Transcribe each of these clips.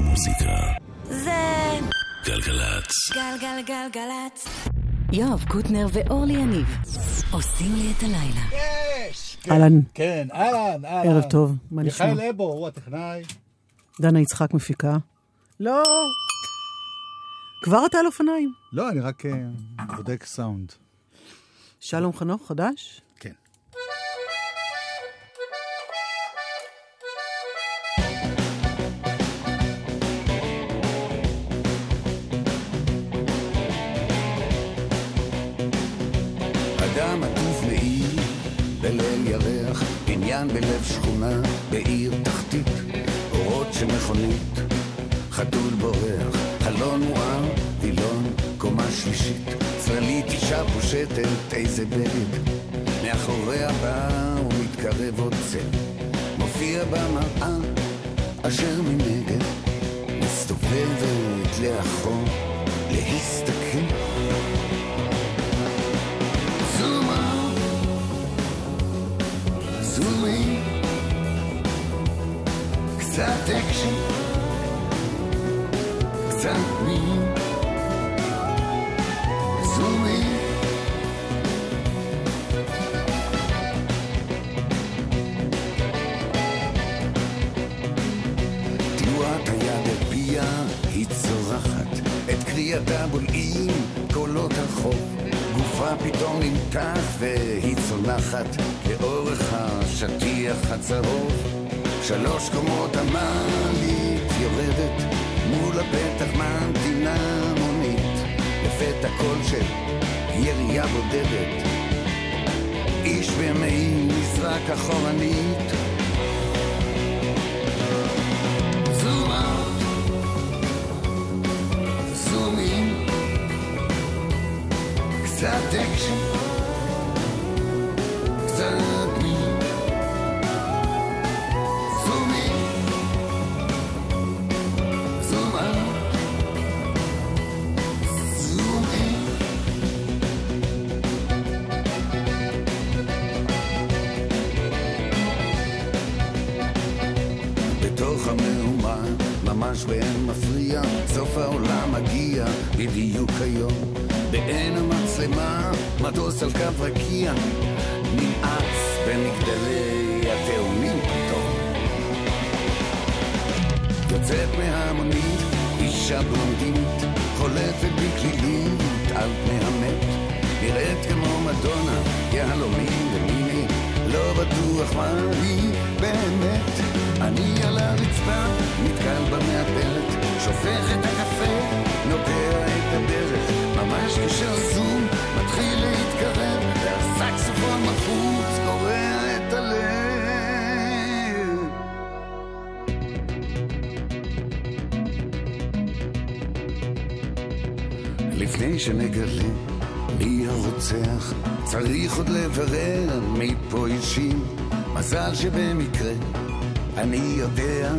מוזיקה. זה גלגלצ. גלגלגלגלצ. יואב קוטנר ואורלי יניב עושים לי את הלילה. יש! אהלן. כן, אהלן, אהלן. ערב טוב, מה נשמע? מיכאל אבו, הוא הטכנאי. דנה יצחק מפיקה. לא. כבר אתה על אופניים. לא, אני רק אה, בודק סאונד. שלום חנוך, חדש? בניין בלב שכונה, בעיר תחתית, אורות של מכונית, חתול בורח, חלון מואר, וילון, קומה שלישית, צללית אישה פושטת, איזה בגד, מאחוריה בא ומתקרב עוד צל, מופיע במראה, אשר מנגד, מסתובבת לאחור, להסתכל. אקשן, קצת zoom in. תנועת היד אל פיה היא צורחת, את קריאתה בולעים קולות הרחוב. גופה פתאום נמתח והיא צונחת לאורך השטיח הצהוב. שלוש קומות המעלית יורדת, מול הפתח ממתינה מונית. לפתע קול של ירייה בודדת, איש במעיל נזרק אחורנית. Zoom in, קצת אקשן, ממש באין מפריע, סוף העולם מגיע בדיוק היום. בעין המצלמה, מטוס על קו רקיע, נמאס במגדלי התאומים פתאום. יוצאת מהמונית, אישה בלונדינית, חולפת בקלילית על פני המת. נראית כמו מדונה, יהלומים ומיני, לא בטוח מה היא באמת. אני על הרצפה, נתקל במעטרת, שופך את הקפה, נוטע את הדרך, ממש כשהזום מתחיל להתקרב, והסקסופון מחוץ קורע את הלב. לפני שנגלה מי הרוצח, צריך עוד לברר מי פה אישים. מזל שבמקרה אני יודע,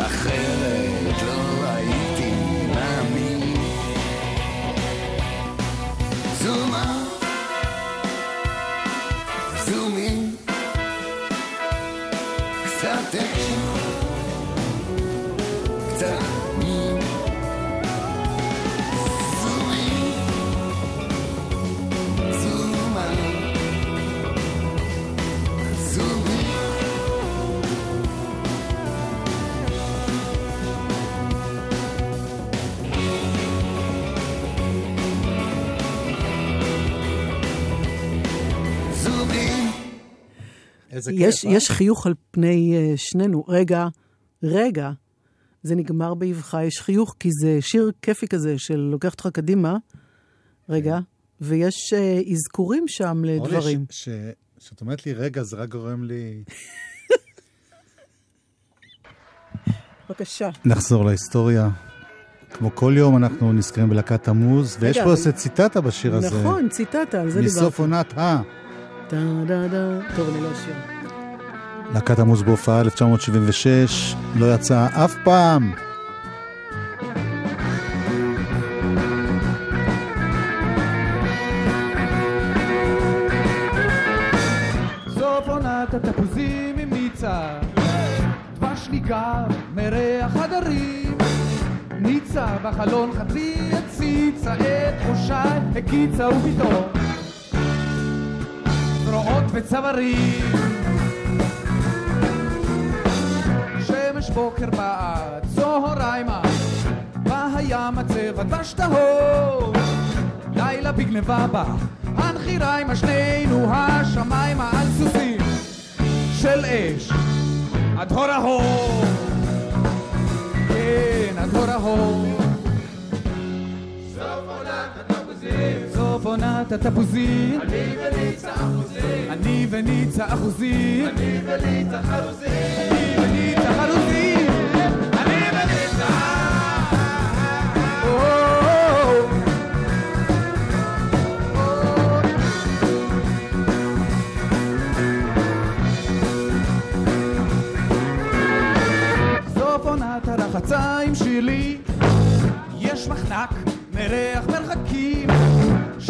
אחרת לא הייתי מאמין. zoom out, zoom in, קצת אקשן, קצת איזה יש, כיף, אה? יש חיוך על פני אה, שנינו. רגע, רגע, זה נגמר באבחה, יש חיוך, כי זה שיר כיפי כזה של לוקח אותך קדימה. רגע, ויש אה, אזכורים שם לדברים. ש- ש- שאת אומרת לי רגע, זה רק גורם לי... בבקשה. נחזור להיסטוריה. כמו כל יום אנחנו נזכרים בלהקת המוז, ויש פה איזה ציטטה בשיר הזה. נכון, ציטטה, על זה דיברתי. מסוף עונת ה. טה דה דה. טוב, אני לא אשיר. להקת המוז בהופעה 1976, לא יצאה אף פעם. בחלון חצי הציצה את ראשיי הקיצה ופתאום. זרועות וצווארים שמש בוקר באה צהריימה בים הצבע דבש טהור לילה בגנבה בה הנחיריימה שנינו השמיימה על סוסים של אש. עד הור ההור כן, עד הור ההור עונת התפוזים. אני וניצה אחוזים. אני וניצה אחוזים. אני וניצה חרוזים. אני וניצה חרוזים. אני וניצה. סוף עונת הרחציים שלי יש מחנק מריח מרחקים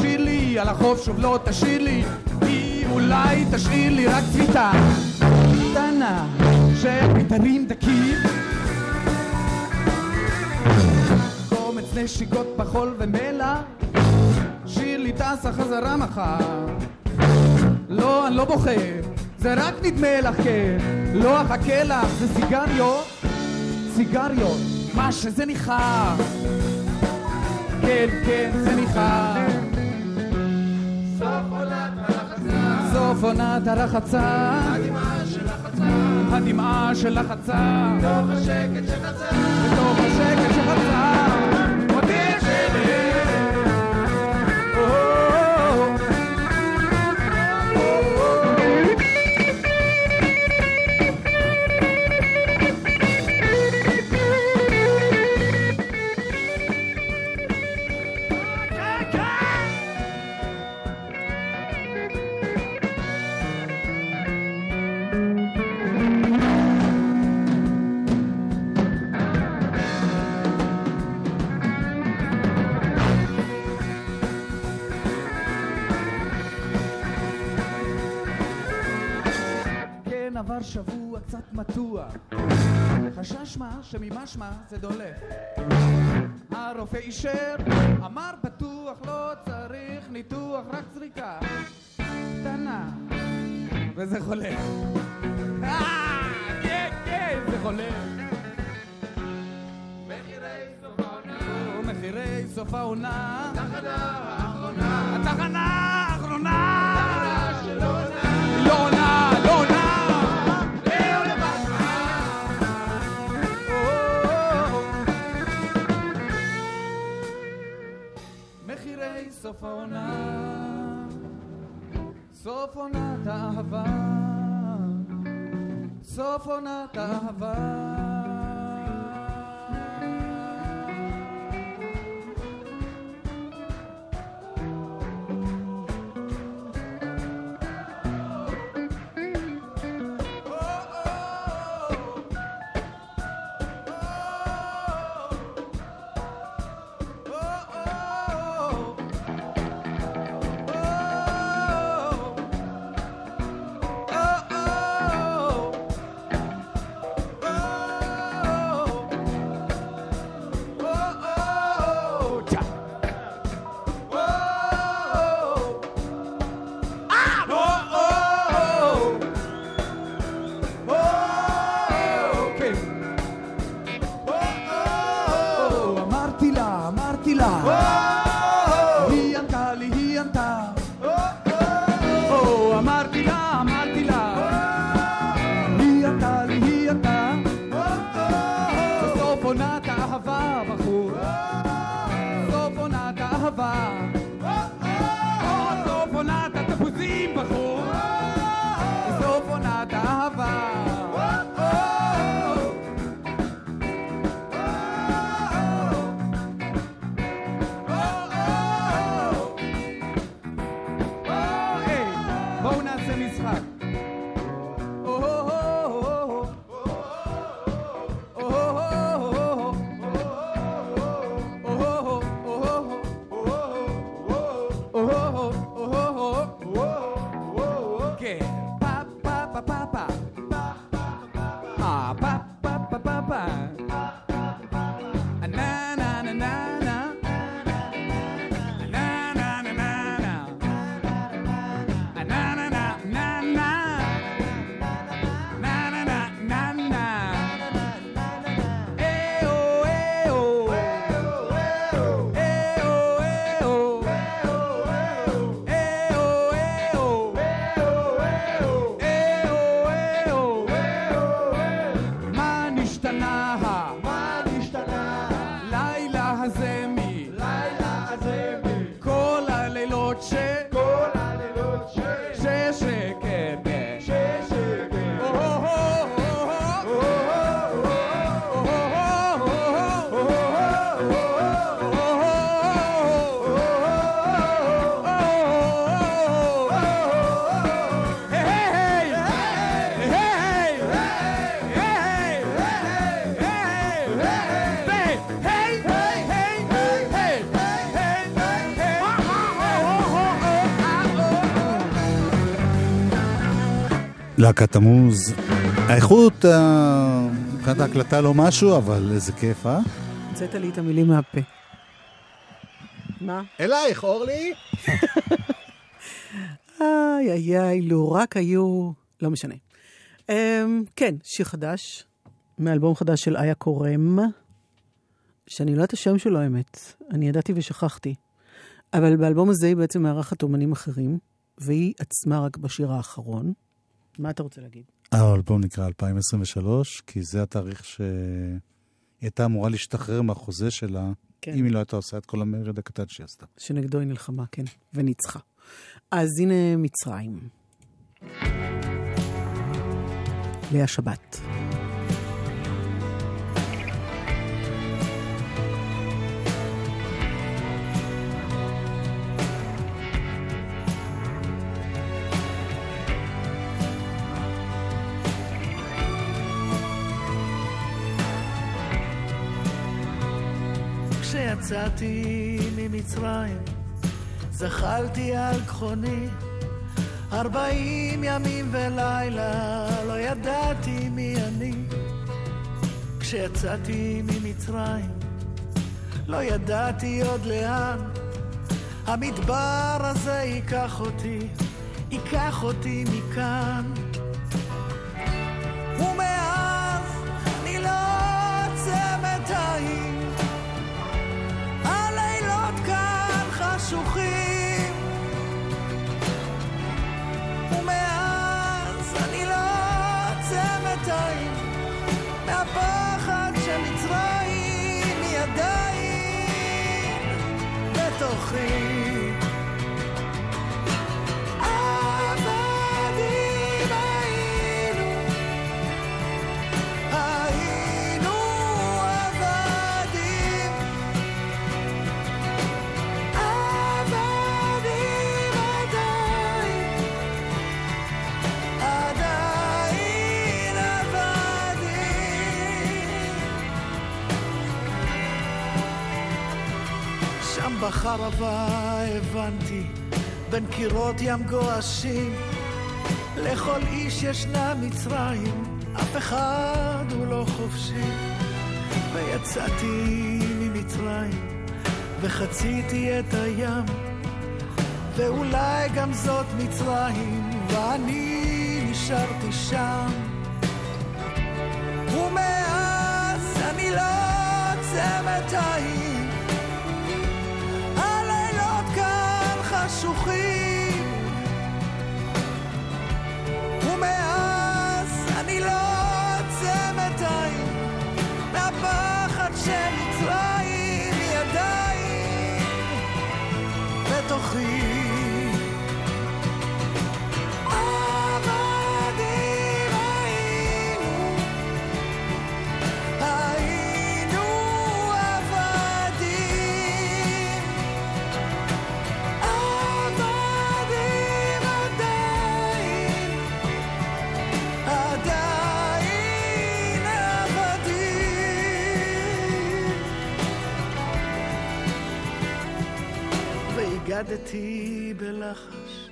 שלי על החוף שוב לא תשאיר לי. היא אולי תשאיר לי רק צביתה קטנה של מיתרים דקים. קומץ נשיקות בחול ומלח. שירלי טסה חזרה מחר. לא, אני לא בוכה, זה רק נדמה לך כן. לא אחכה לך, זה סיגריות. סיגריות, מה שזה ניחר. כן, כן, זה ניחר סוף עונת הרחצה. הדמעה של החצה בתוך השקט שחצה בתוך השקט שחצה עבר שבוע קצת מתוח. חשש מה? שממשמע זה דולף. הרופא אישר אמר בטוח לא צריך ניתוח רק זריקה. קטנה וזה חולף אה, כן כן מחירי סוף העונה. התחנה האחרונה. התחנה סוף העונה סוף עונת האהבה סוף עונת האהבה להקת המוז. האיכות, אה, מבחינת ההקלטה לא משהו, אבל איזה כיף, אה? הוצאת לי את המילים מהפה. מה? אלייך, אורלי. איי איי איי, לו רק היו... לא משנה. Um, כן, שיר חדש, מאלבום חדש של איה קורם, שאני לא יודעת השם שלו, האמת. אני ידעתי ושכחתי. אבל באלבום הזה היא בעצם מארחת אומנים אחרים, והיא עצמה רק בשיר האחרון. מה אתה רוצה להגיד? האלבום נקרא 2023, כי זה התאריך שהיא הייתה אמורה להשתחרר מהחוזה שלה, כן. אם היא לא הייתה עושה את כל המרד הקטן שהיא עשתה. שנגדו היא נלחמה, כן, וניצחה. אז הנה מצרים. לאה שבת. כשיצאתי ממצרים, זחלתי על גחוני, ארבעים ימים ולילה, לא ידעתי מי אני. כשיצאתי ממצרים, לא ידעתי עוד לאן, המדבר הזה ייקח אותי, ייקח אותי מכאן. בחרבה הבנתי בין קירות ים גועשים לכל איש ישנה מצרים, אף אחד הוא לא חופשי. ויצאתי ממצרים, וחציתי את הים, ואולי גם זאת מצרים, ואני נשארתי שם. ומאז אני לא עוצמת עין, הלילות כאן חשוכים. והגדתי בלחש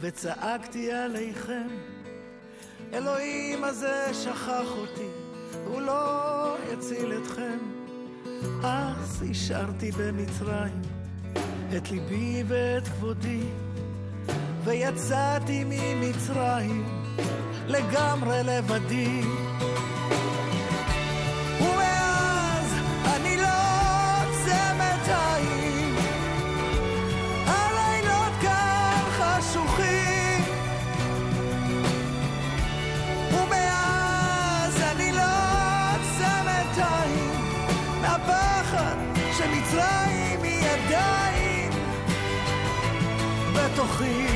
וצעקתי עליכם, אלוהים הזה שכח אותי, הוא לא יציל אתכם. אז השארתי במצרים את ליבי ואת כבודי, ויצאתי ממצרים לגמרי לבדי. Real.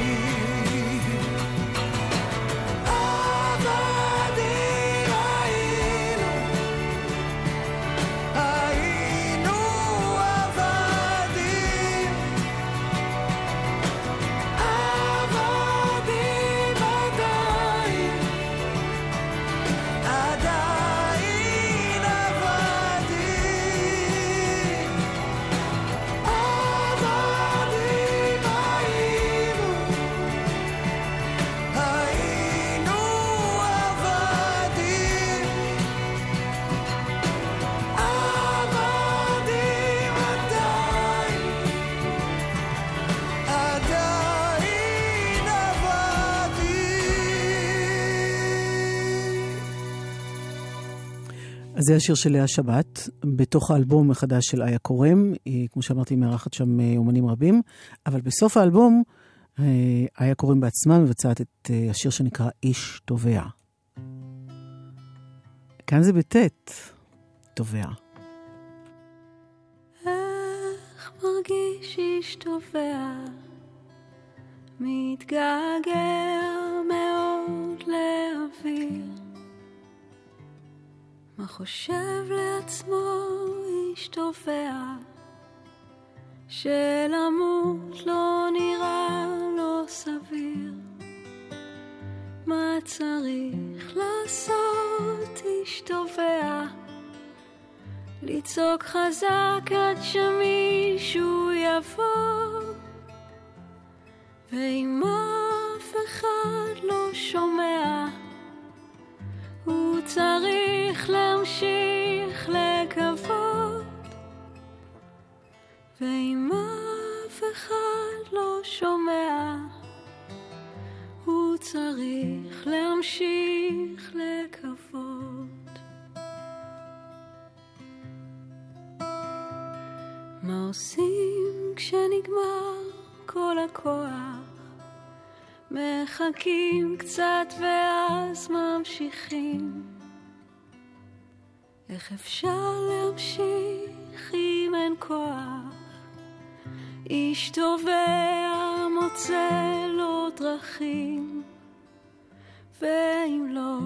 אז זה השיר של לאה שבת, בתוך האלבום החדש של איה קורם. היא, כמו שאמרתי, מארחת שם אה, אומנים רבים, אבל בסוף האלבום אה, איה קורם בעצמה מבצעת את אה, השיר שנקרא איש תובע. כאן זה בטית, תובע. איך מרגיש איש תובע, מתגעגע מאוד לאוויר. מה חושב לעצמו איש תובע, שלמות לא נראה לו סביר. מה צריך לעשות איש תובע? לצעוק חזק עד שמישהו יבוא ואם אף אחד לא שומע הוא צריך להמשיך לקוות ואם אף אחד לא שומע הוא צריך להמשיך לקוות מה עושים כשנגמר כל הכוח? מחכים קצת ואז ממשיכים. איך אפשר להמשיך אם אין כוח? איש תובע מוצא לו דרכים, ואם לא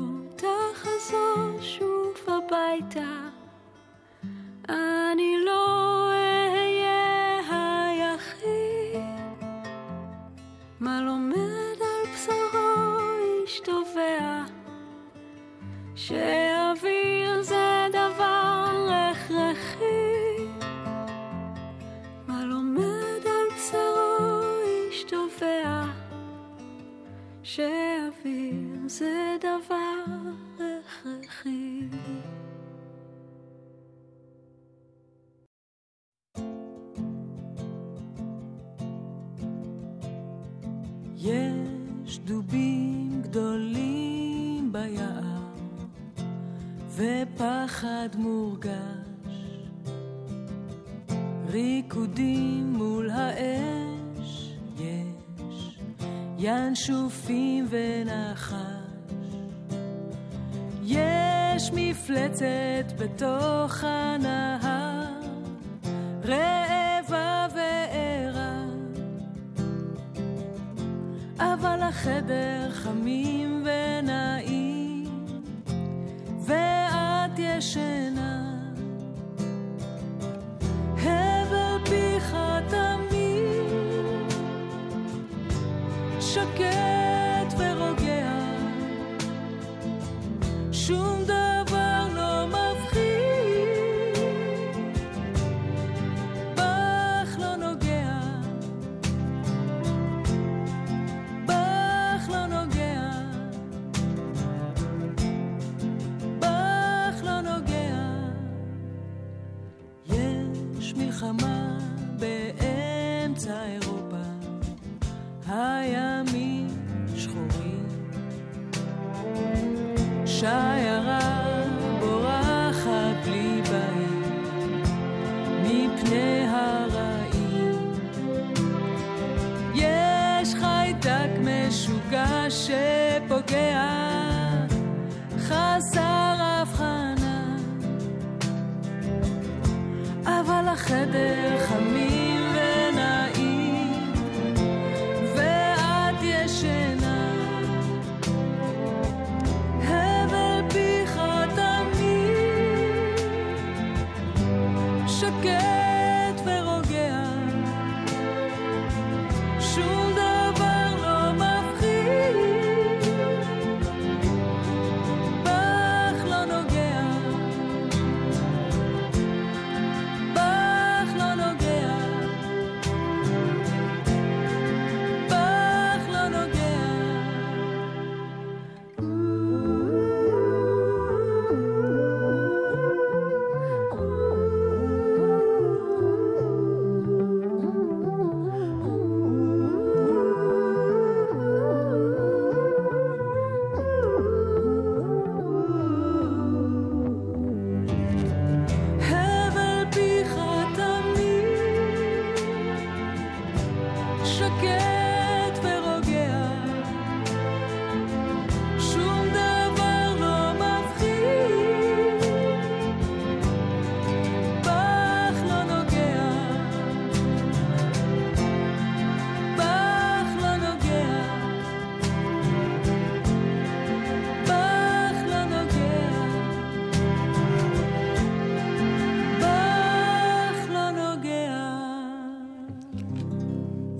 מלחמה באמצע אירופה, הימים שחורים. שיירה אבל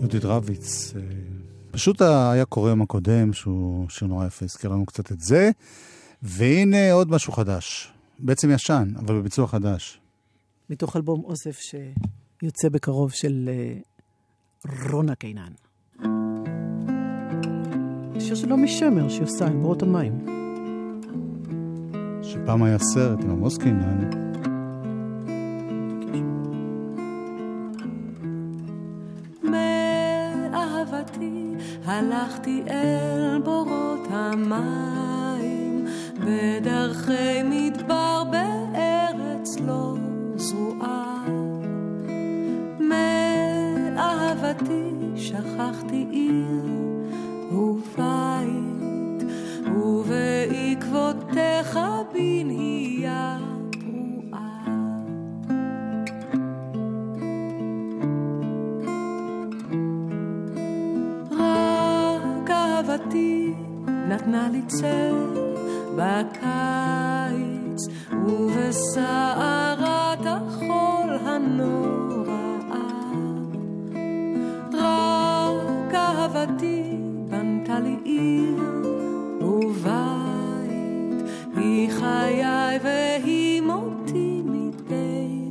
יהודית רביץ. אה, פשוט היה קורא יום הקודם, שהוא שיר נורא יפה, הזכיר לנו קצת את זה. והנה עוד משהו חדש. בעצם ישן, אבל בביצוע חדש. מתוך אלבום אוסף שיוצא בקרוב של אה, רונה קינן. שיר של נעמי שמר שהיא עושה עם בורות המים. שפעם היה סרט עם עמוס קינן. הלכתי אל בורות המים בדרכי מדבר בארץ לא זרועה. מאהבתי שכחתי עיר ובית ובעקבותיך בנהייה נתנה לי צל בקיץ ובסערת החול הנוראה. רק אהבתי בנתה לי עיר ובית, היא חיי והיא מותי מדי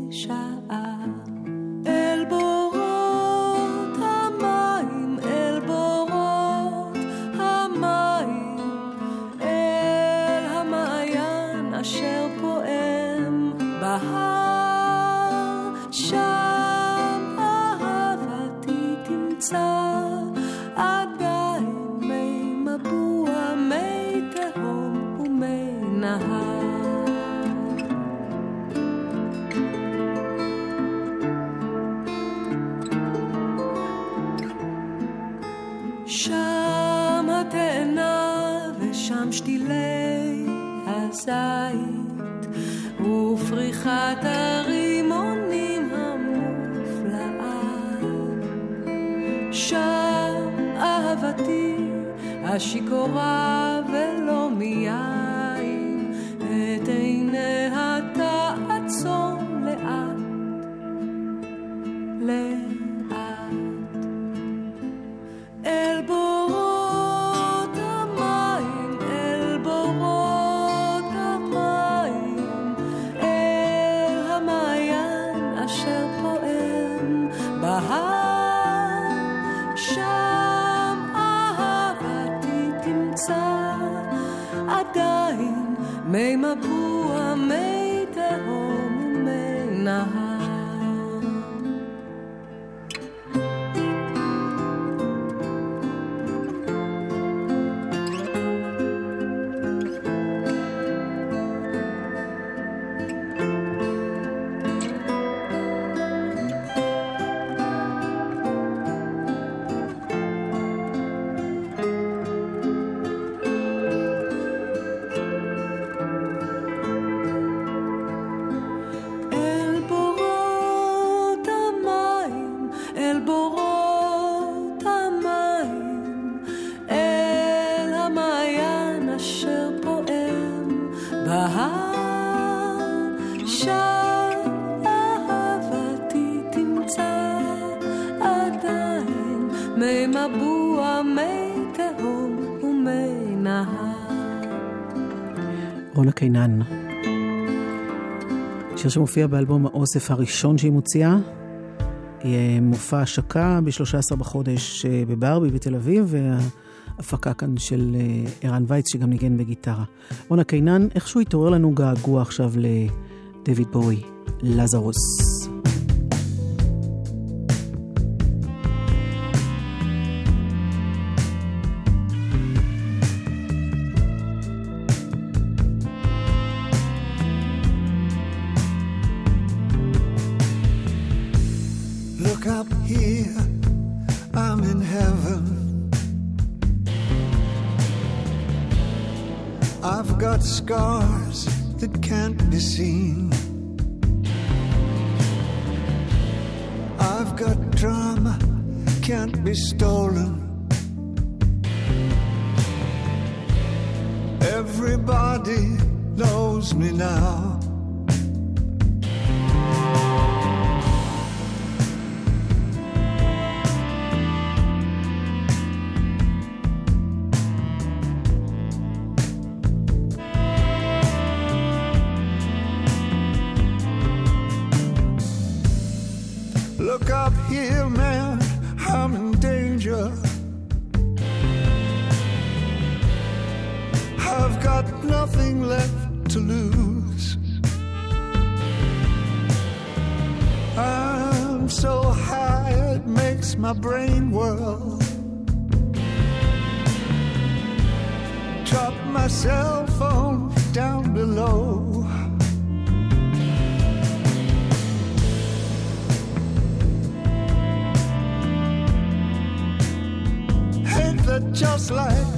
קינן. שיר שמופיע באלבום האוסף הראשון שהיא מוציאה. מופע השקה ב-13 בחודש אה, בברבי בתל אביב, וההפקה כאן של אה, ערן וייץ שגם ניגן בגיטרה. רונה קינן, איכשהו התעורר לנו געגוע עכשיו לדויד בואי, לזרוס. Look up here, man, I'm in danger. I've got nothing left to lose. I'm so high it makes my brain whirl. Drop my cell phone down below. That just like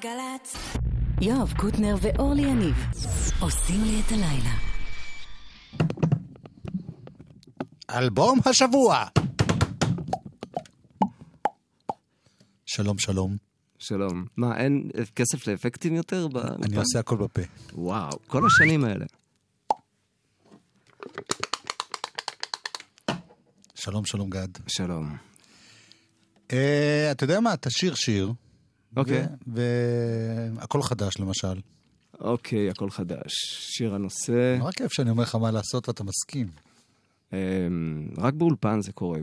גלגלגלגלצ. יואב קוטנר ואורלי יניב עושים לי את הלילה. אלבום השבוע. שלום, שלום. שלום. מה, אין כסף לאפקטים יותר? ב- אני באולפן? עושה הכל בפה. וואו, כל השנים האלה. שלום, שלום, גד. שלום. אה, אתה יודע מה? תשיר שיר. אוקיי. והכל חדש, למשל. אוקיי, הכל חדש. שיר הנושא. נורא כיף שאני אומר לך מה לעשות ואתה מסכים. אמ, רק באולפן זה קורה.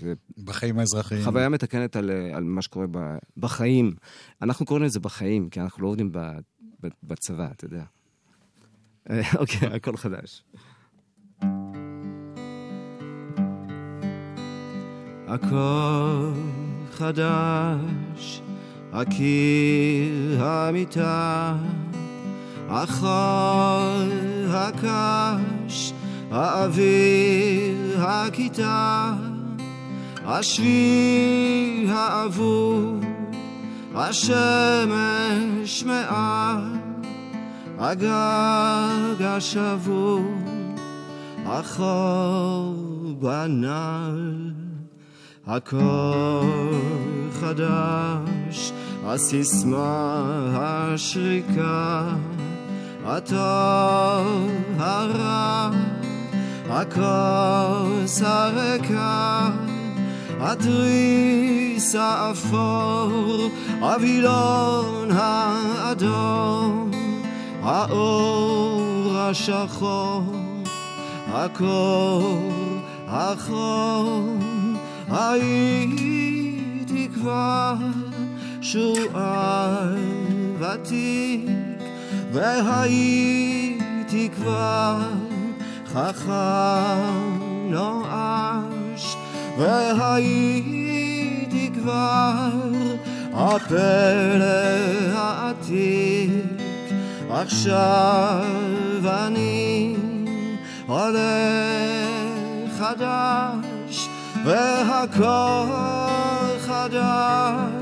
זה בחיים האזרחיים. חוויה מתקנת על, על מה שקורה ב, בחיים. אנחנו קוראים לזה בחיים, כי אנחנו לא עובדים ב, ב, בצבא, אתה יודע. אה, אוקיי, הכל חדש. הכל חדש, הקיר המיטה, החול הקש, האוויר הכיתה, השביל האבוד, השמש מעל, הגג השבור, החור בנל. הכל חדש, הסיסמה השריקה, הטוב הרע, הכוס הריקה, התריס האפור, הווילון האדום, האור השחור, הקור החום. הייתי כבר שועל ותיק, והייתי כבר חכם נואש, והייתי כבר הפלא העתיק, עכשיו אני עולה חדש, והכל חדש,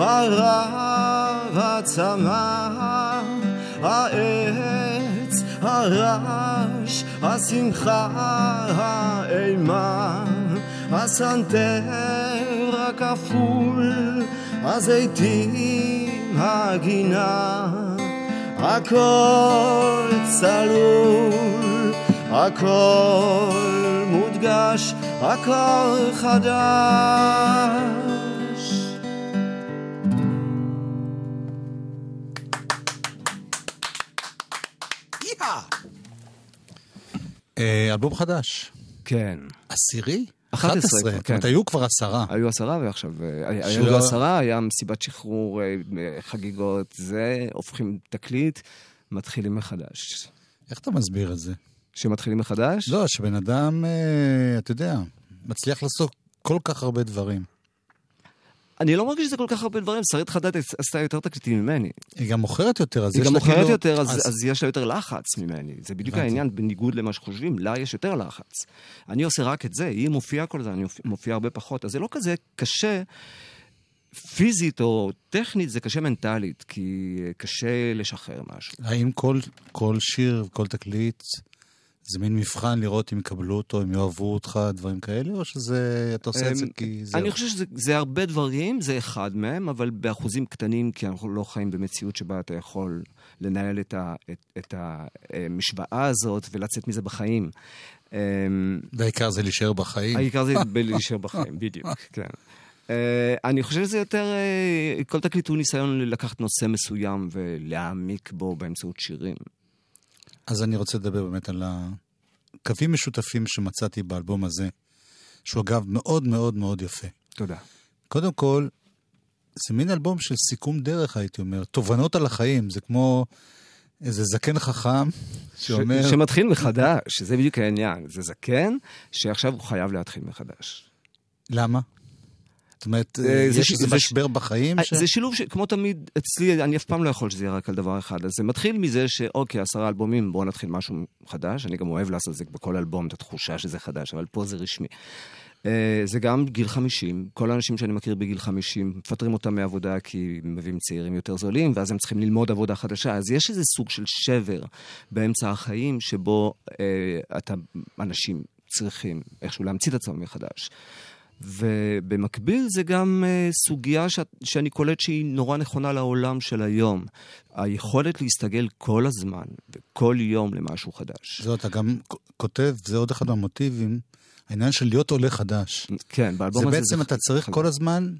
הרב הצמא, העץ, הרעש, השמחה, האימה, הסנטר הכפול, הזיתים, הגינה, הכל צלול, הכל מודגש, הכל חדש. אלבום חדש. כן. עשירי? 11, זאת כן. אומרת, היו כבר עשרה. היו עשרה ועכשיו, אה, היו שלא- עשרה, היה מסיבת שחרור, אה, חגיגות, זה, הופכים תקליט, מתחילים מחדש. איך אתה מסביר את זה? שמתחילים מחדש? לא, שבן אדם, אה, אתה יודע, מצליח לעשות כל כך הרבה דברים. אני לא מרגיש שזה כל כך הרבה דברים, שרית חדד עשתה יותר תקליטים ממני. היא גם מוכרת יותר, אז היא יש גם לה מוכרת כאילו- יותר, אז, אז- אז יש לה יותר לחץ ממני. זה בדיוק הבנתי. העניין, בניגוד למה שחושבים, לה יש יותר לחץ. אני עושה רק את זה, היא מופיעה כל הזמן, אני מופיע- מופיע הרבה פחות. אז זה לא כזה קשה פיזית או טכנית, זה קשה מנטלית, כי קשה לשחרר משהו. האם כל, כל שיר, כל תקליט, זה מין מבחן לראות אם יקבלו אותו, אם יאהבו אותך, דברים כאלה, או שזה, אתה עושה את זה אמ, כי זה... אני חושב שזה זה הרבה דברים, זה אחד מהם, אבל באחוזים קטנים, כי אנחנו לא חיים במציאות שבה אתה יכול לנהל את, ה, את, את המשוואה הזאת ולצאת מזה בחיים. אמ, והעיקר זה להישאר בחיים. העיקר זה להישאר בחיים, בדיוק, כן. אה, אני חושב שזה יותר, אה, כל תקליט הוא ניסיון לקחת נושא מסוים ולהעמיק בו באמצעות שירים. אז אני רוצה לדבר באמת על הקווים משותפים שמצאתי באלבום הזה, שהוא אגב מאוד מאוד מאוד יפה. תודה. קודם כל, זה מין אלבום של סיכום דרך, הייתי אומר. תובנות על החיים, זה כמו איזה זקן חכם שאומר... ש, שמתחיל מחדש, זה בדיוק העניין. זה זקן שעכשיו הוא חייב להתחיל מחדש. למה? זאת אומרת, אה, יש איזה משבר בחיים? ש... זה שילוב שכמו תמיד, אצלי, אני אף פעם לא יכול שזה יהיה רק על דבר אחד. אז זה מתחיל מזה שאוקיי, עשרה אלבומים, בואו נתחיל משהו חדש. אני גם אוהב לעשות את זה בכל אלבום, את התחושה שזה חדש, אבל פה זה רשמי. אה, זה גם גיל 50, כל האנשים שאני מכיר בגיל 50, מפטרים אותם מעבודה כי מביאים צעירים יותר זולים, ואז הם צריכים ללמוד עבודה חדשה. אז יש איזה סוג של שבר באמצע החיים, שבו אה, אתה, אנשים צריכים איכשהו להמציא את עצמם מחדש. ובמקביל זה גם uh, סוגיה ש... שאני קולט שהיא נורא נכונה לעולם של היום. היכולת להסתגל כל הזמן וכל יום למשהו חדש. זהו, אתה גם כותב, זה עוד אחד מהמוטיבים, העניין של להיות עולה חדש. כן, באלבום זה הזה... בעצם אתה צריך כל הזמן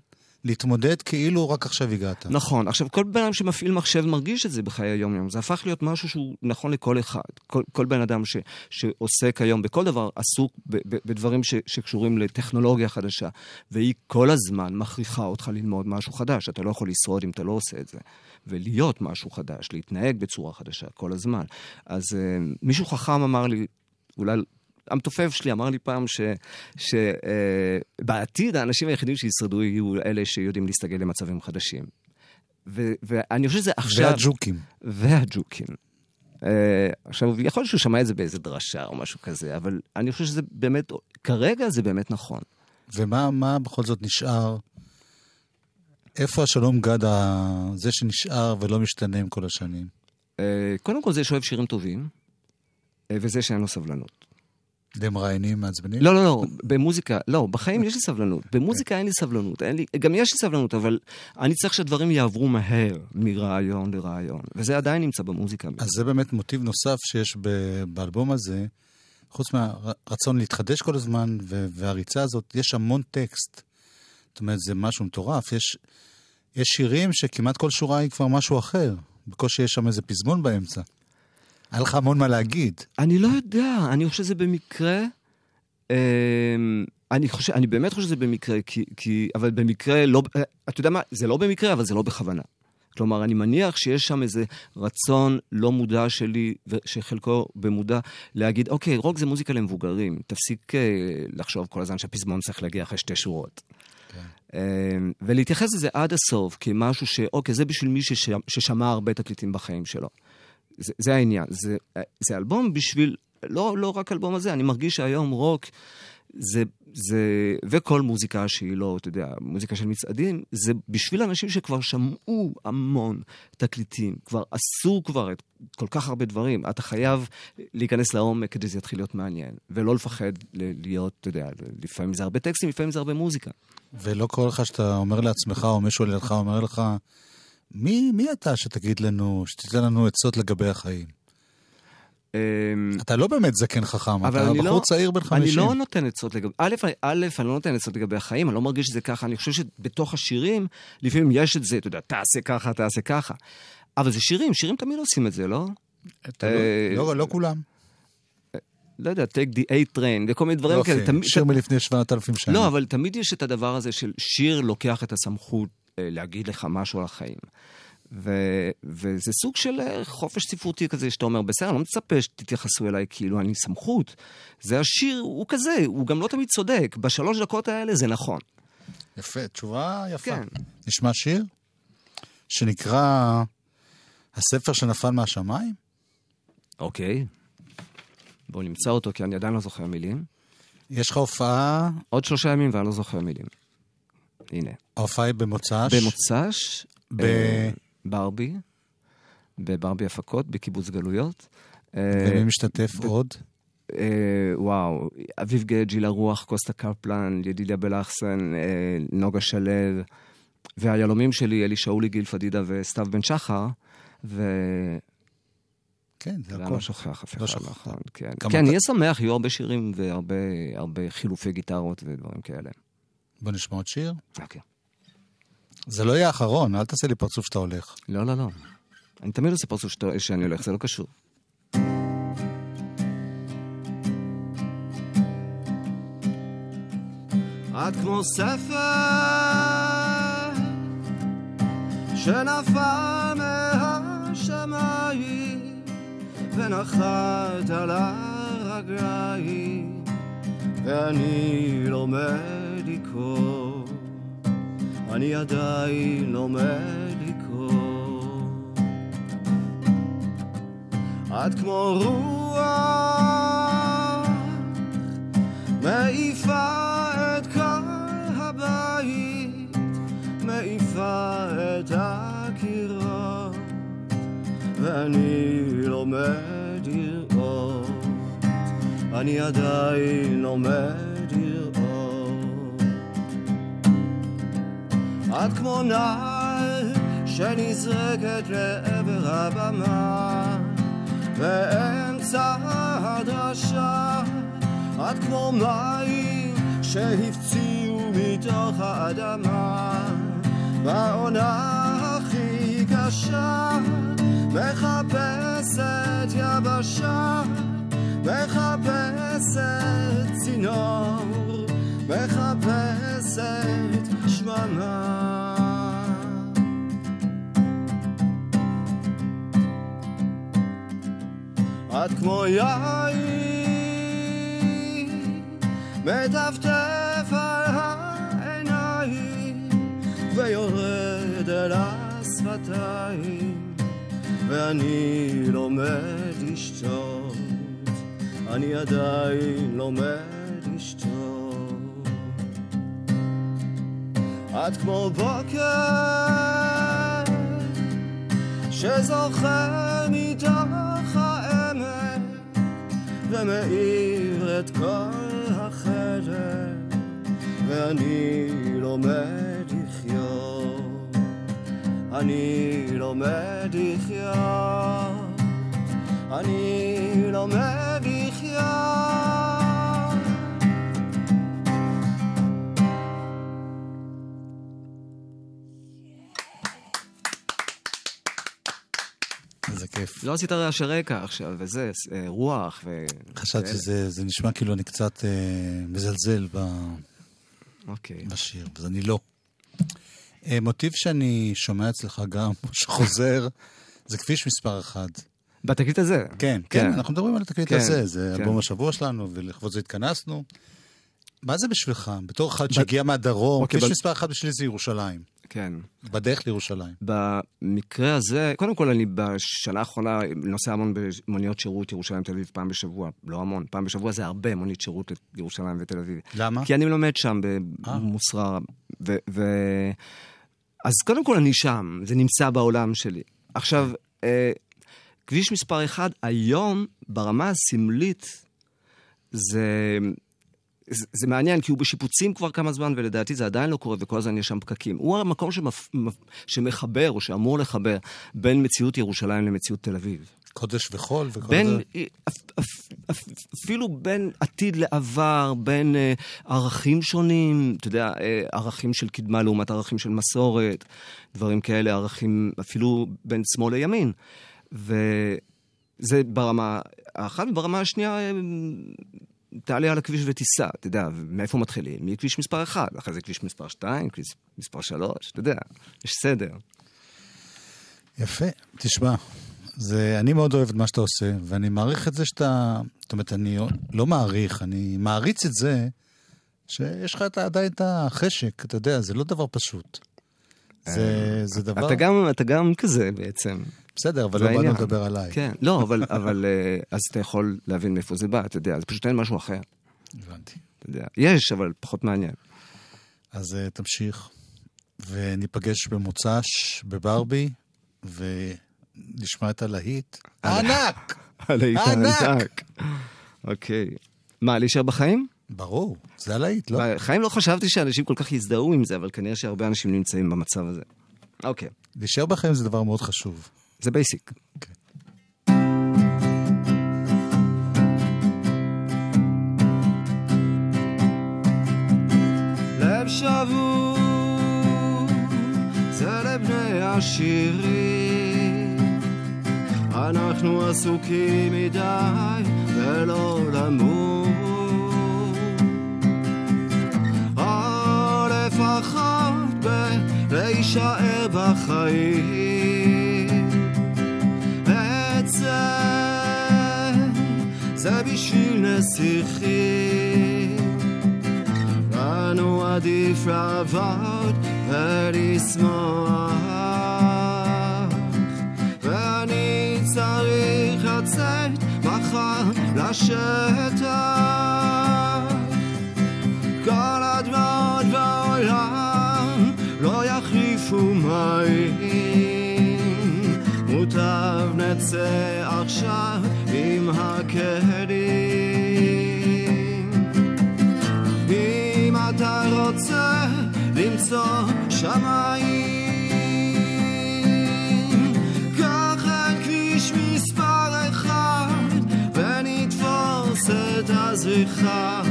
להתמודד כאילו רק עכשיו הגעת. נכון. עכשיו, כל בן אדם שמפעיל מחשב מרגיש את זה בחיי היום-יום. זה הפך להיות משהו שהוא נכון לכל אחד. כל, כל בן אדם ש, שעוסק היום בכל דבר עסוק ב, ב, בדברים ש, שקשורים לטכנולוגיה חדשה, והיא כל הזמן מכריחה אותך ללמוד משהו חדש. אתה לא יכול לשרוד אם אתה לא עושה את זה. ולהיות משהו חדש, להתנהג בצורה חדשה כל הזמן. אז uh, מישהו חכם אמר לי, אולי המתופף שלי אמר לי פעם שבעתיד uh, האנשים היחידים שישרדו יהיו אלה שיודעים להסתגל למצבים חדשים. ו- ואני חושב שזה עכשיו... והג'וקים. והג'וקים. Uh, עכשיו, יכול להיות שהוא שמע את זה באיזה דרשה או משהו כזה, אבל אני חושב שזה באמת, כרגע זה באמת נכון. ומה מה בכל זאת נשאר? איפה השלום גד, זה שנשאר ולא משתנה עם כל השנים? Uh, קודם כל זה שאוהב שירים טובים, uh, וזה שאין לו סבלנות. למראיינים מעצבנים? לא, לא, לא, במוזיקה, לא, בחיים יש לי סבלנות. במוזיקה אין לי סבלנות. אין לי, גם יש לי סבלנות, אבל אני צריך שהדברים יעברו מהר, מרעיון לרעיון. וזה עדיין נמצא במוזיקה. אז זה באמת מוטיב נוסף שיש באלבום הזה. חוץ מהרצון להתחדש כל הזמן, והריצה הזאת, יש המון טקסט. זאת אומרת, זה משהו מטורף. יש, יש שירים שכמעט כל שורה היא כבר משהו אחר. בקושי יש שם איזה פזמון באמצע. היה לך המון מה להגיד. אני לא יודע, אני חושב שזה במקרה. אמ, אני חושב, אני באמת חושב שזה במקרה, כי, כי, אבל במקרה לא, אתה יודע מה, זה לא במקרה, אבל זה לא בכוונה. כלומר, אני מניח שיש שם איזה רצון לא מודע שלי, שחלקו במודע, להגיד, אוקיי, רוק זה מוזיקה למבוגרים, תפסיק אה, לחשוב כל הזמן שהפזמון צריך להגיע אחרי שתי שורות. כן. אה, ולהתייחס לזה עד הסוף כמשהו ש... אוקיי, זה בשביל מי שש... ששמע הרבה תקליטים בחיים שלו. זה, זה העניין. זה, זה אלבום בשביל... לא, לא רק אלבום הזה, אני מרגיש שהיום רוק זה, זה... וכל מוזיקה שהיא לא, אתה יודע, מוזיקה של מצעדים, זה בשביל אנשים שכבר שמעו המון תקליטים, כבר עשו כבר את כל כך הרבה דברים. אתה חייב להיכנס לעומק כדי שזה יתחיל להיות מעניין, ולא לפחד להיות, אתה יודע, לפעמים זה הרבה טקסטים, לפעמים זה הרבה מוזיקה. ולא קורה לך שאתה אומר לעצמך, או מישהו לידך אומר לך, מי, מי אתה שתגיד לנו, שתיתן לנו עצות לגבי החיים? אתה לא באמת זקן חכם, אתה בחור לא, צעיר בן 50. אני לא נותן עצות לגבי... א', א', אני לא נותן עצות לגבי החיים, אני לא מרגיש שזה ככה. אני חושב שבתוך השירים, לפעמים יש את זה, אתה יודע, תעשה ככה, תעשה ככה. אבל זה שירים, שירים תמיד עושים את זה, לא? לא, לא כולם. לא יודע, take the A train וכל מיני דברים כאלה. תמיד... שיר מלפני 7,000 שנה. לא, אבל תמיד יש את הדבר הזה של שיר לוקח את הסמכות להגיד לך משהו על החיים. ו, וזה סוג של חופש ספרותי כזה, שאתה אומר, בסדר, אני לא מצפה שתתייחסו אליי כאילו אני סמכות. זה השיר, הוא כזה, הוא גם לא תמיד צודק. בשלוש דקות האלה זה נכון. יפה, תשובה יפה. כן. נשמע שיר שנקרא הספר שנפל מהשמיים? אוקיי. בואו נמצא אותו, כי אני עדיין לא זוכר מילים. יש לך הופעה? עוד שלושה ימים ואני לא זוכר מילים. הנה. ההופעה היא במוצ"ש? במוצ"ש. ב... ברבי, בברבי הפקות, בקיבוץ גלויות. ומי משתתף עוד? וואו, אביב גאה, ג'ילה רוח, קוסטה קפלן, ידידיה בלחסן, נוגה שלו, והיהלומים שלי, אלי שאולי, גיל פדידה וסתיו בן שחר, ו... כן, זה הכול. לא שוכח אף אחד, לא. כן, כן יהיה שמח, יהיו הרבה שירים והרבה חילופי גיטרות ודברים כאלה. בוא נשמע עוד שיר. אוקיי. זה לא יהיה האחרון, אל תעשה לי פרצוף שאתה הולך. לא, לא, לא. אני תמיד עושה פרצוף שאני הולך, זה לא קשור. את כמו ספר שנפל מהשמיים ונחת על הרגליים ואני לומד לקרוא אני עדיין לומד לקרוא. את כמו רוח, מעיפה את כל הבית, מעיפה את הקירות, ואני לומד לראות, אני עדיין לומד את כמו נער שנזרקת לעבר הבמה. באמצע הדרשה את כמו מים שהפציעו מתוך האדמה. בעונה הכי קשה מחפשת יבשה מחפשת צינור מחפשת שממה את כמו יין מטפטף על העיניים ויורד אל השפתיים ואני לומד לשתות אני עדיין לומד את כמו בוקר שזוכר מתוך העמק ומאיר את כל החדר ואני לומד לחיות. אני לומד לחיות. אני לומד לחיות כיף. לא עשית רעשי רקע עכשיו, וזה, אה, רוח ו... חשבתי כאלה. שזה זה נשמע כאילו אני קצת אה, מזלזל ב, אוקיי. בשיר, אז אני לא. אה, מוטיב שאני שומע אצלך גם, שחוזר, זה כביש מספר אחד. בתקליט הזה. כן, כן, אנחנו מדברים על התקליט כן, הזה, זה כן. אלבום השבוע שלנו, ולכבוד זה התכנסנו. מה זה בשבילך? בתור אחד שהגיע מהדרום, אוקיי, כביש ב- מספר אחד בשבילי זה ירושלים. כן. בדרך לירושלים. במקרה הזה, קודם כל, אני בשנה האחרונה נוסע המון במוניות שירות ירושלים תל אביב פעם בשבוע. לא המון, פעם בשבוע זה הרבה מונית שירות לירושלים ותל אביב. למה? כי אני לומד שם במוסררה. ו- ו- אז קודם כל אני שם, זה נמצא בעולם שלי. עכשיו, אה, כביש מספר אחד, היום, ברמה הסמלית, זה... זה, זה מעניין, כי הוא בשיפוצים כבר כמה זמן, ולדעתי זה עדיין לא קורה, וכל הזמן יש שם פקקים. הוא המקום שמפ, מפ, שמחבר, או שאמור לחבר, בין מציאות ירושלים למציאות תל אביב. קודש וחול וכל בין, זה. אפ, אפ, אפ, אפילו בין עתיד לעבר, בין אה, ערכים שונים, אתה יודע, אה, ערכים של קדמה לעומת ערכים של מסורת, דברים כאלה, ערכים אפילו בין שמאל לימין. וזה ברמה האחת, וברמה השנייה, אה, תעלה על הכביש ותיסע, אתה יודע, מאיפה מתחילים? מכביש מספר 1, אחרי זה כביש מספר 2, כביש מספר 3, אתה יודע, יש סדר. יפה, תשמע, זה, אני מאוד אוהב את מה שאתה עושה, ואני מעריך את זה שאתה, זאת אומרת, אני לא מעריך, אני מעריץ את זה שיש לך עדיין את החשק, אתה יודע, זה לא דבר פשוט. זה, זה דבר... אתה גם, אתה גם כזה בעצם. בסדר, אבל לא באנו. לדבר עליי. כן, לא, אבל, אבל אה, אז אתה יכול להבין מאיפה זה בא, אתה יודע, זה פשוט אין משהו אחר, הבנתי. אתה יודע. יש, אבל פחות מעניין. אז אה, תמשיך, וניפגש במוצ"ש בברבי, ונשמע את הלהיט. הענק! הלהיט! הענק. אוקיי. מה, להישאר בחיים? ברור, זה הלהיט, לא? בחיים לא חשבתי שאנשים כל כך יזדהו עם זה, אבל כנראה שהרבה אנשים נמצאים במצב הזה. אוקיי, להישאר בחיים זה דבר מאוד חשוב. זה basic. לב שבור זה לבני השירים אנחנו עסוקים מדי ולא למות לפחות בלהישאר בחיים עצם זה בשביל נסיכים. לנו עדיף לעבוד ולשמוח. ואני צריך לצאת מחר לשטח יחליפו מים מוטב נצא עכשיו עם הכלים אם אתה רוצה למצוא שמיים קח את כביש מספר אחד ונתפוס את הזריחה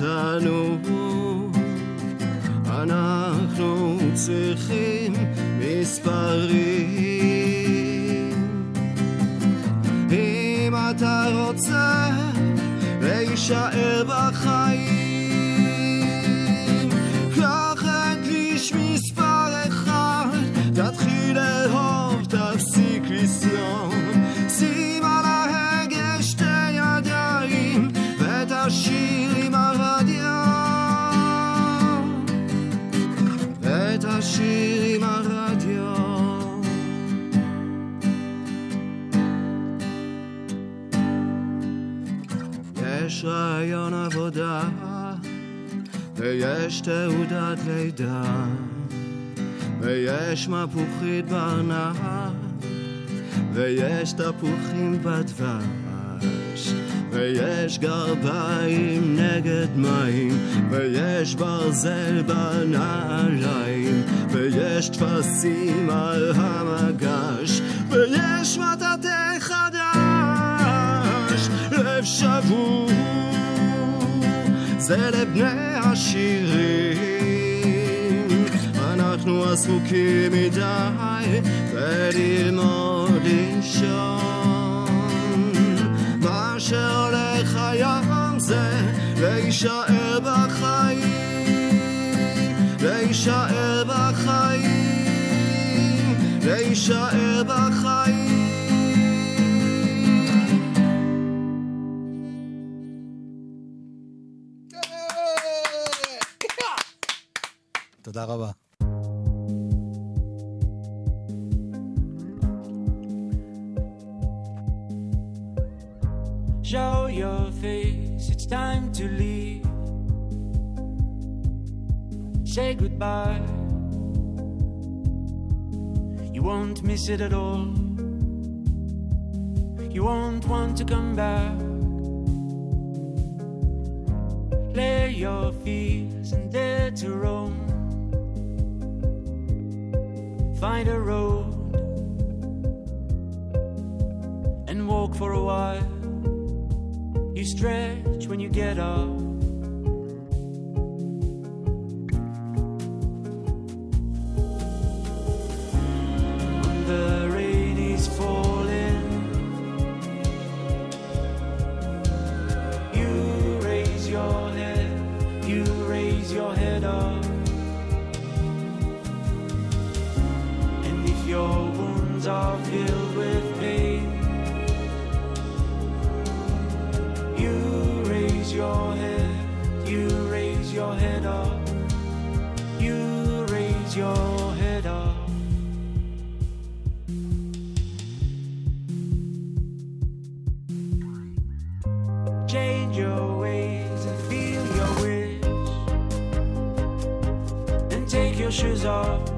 אותנו אנחנו צריכים מספרים. אם אתה רוצה להישאר בחיים, עבודה, ויש תעודת לידה, ויש מפוחית בארנק, ויש תפוחים בדבש. ויש גרביים נגד מים, ויש ברזל בנעליים, ויש טפסים על המגש, ויש מטאטא חדש, לב שבור, זה לבני השירים, אנחנו עסוקים מדי בללמוד לישון. מה שהולך היום זה להישאר בחיים, להישאר בחיים, להישאר בחיים. תודה רבה. Show your face, it's time to leave. Say goodbye. You won't miss it at all. You won't want to come back. Lay your fears and dare to roam. Find a road and walk for a while. You stretch when you get up. Shoes off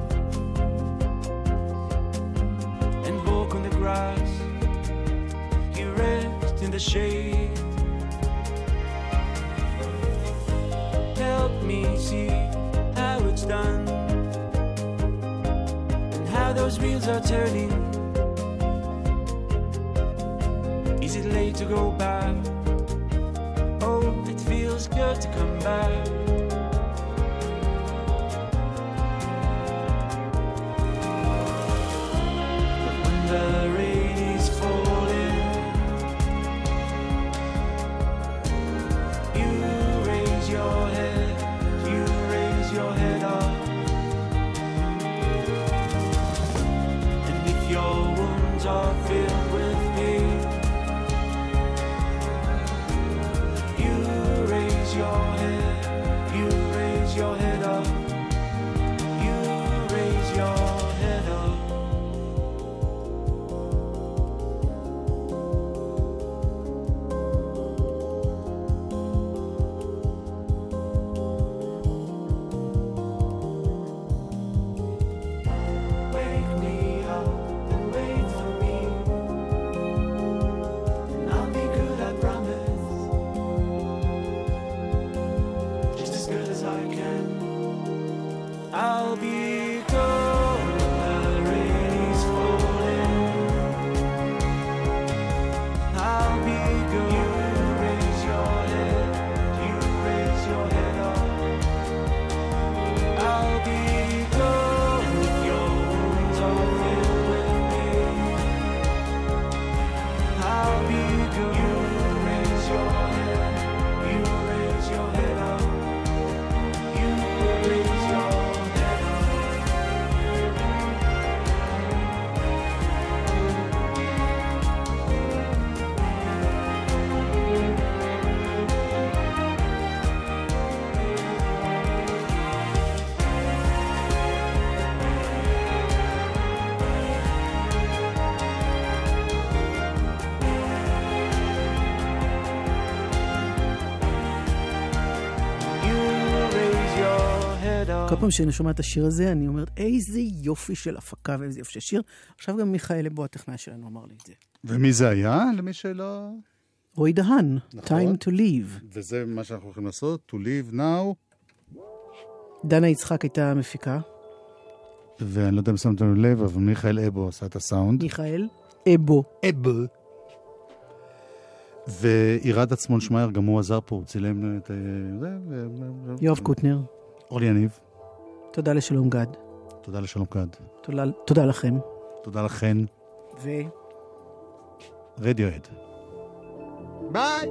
and walk on the grass. You rest in the shade. Help me see how it's done and how those wheels are turning. Is it late to go back? Oh, it feels good to come back. כל פעם שאני שומעת את השיר הזה, אני אומרת, איזה יופי של הפקה ואיזה יופי של שיר. עכשיו גם מיכאל אבו, הטכנאי שלנו, אמר לי את זה. ומי זה היה? למי שלא... רועי דהן, נכון. Time to Leave. וזה מה שאנחנו הולכים לעשות, to live now. דנה יצחק הייתה המפיקה. ואני לא יודע אם שמתם לב, אבל מיכאל אבו עשה את הסאונד. מיכאל אבו. אבו. ועירד עצמון שמייר, גם הוא עזר פה, הוא צילם את... אה, יואב קוטנר. אורלי יניב. תודה לשלום גד. תודה לשלום גד. תודה, תודה לכם. תודה לכן. ו... רדיואד. ביי!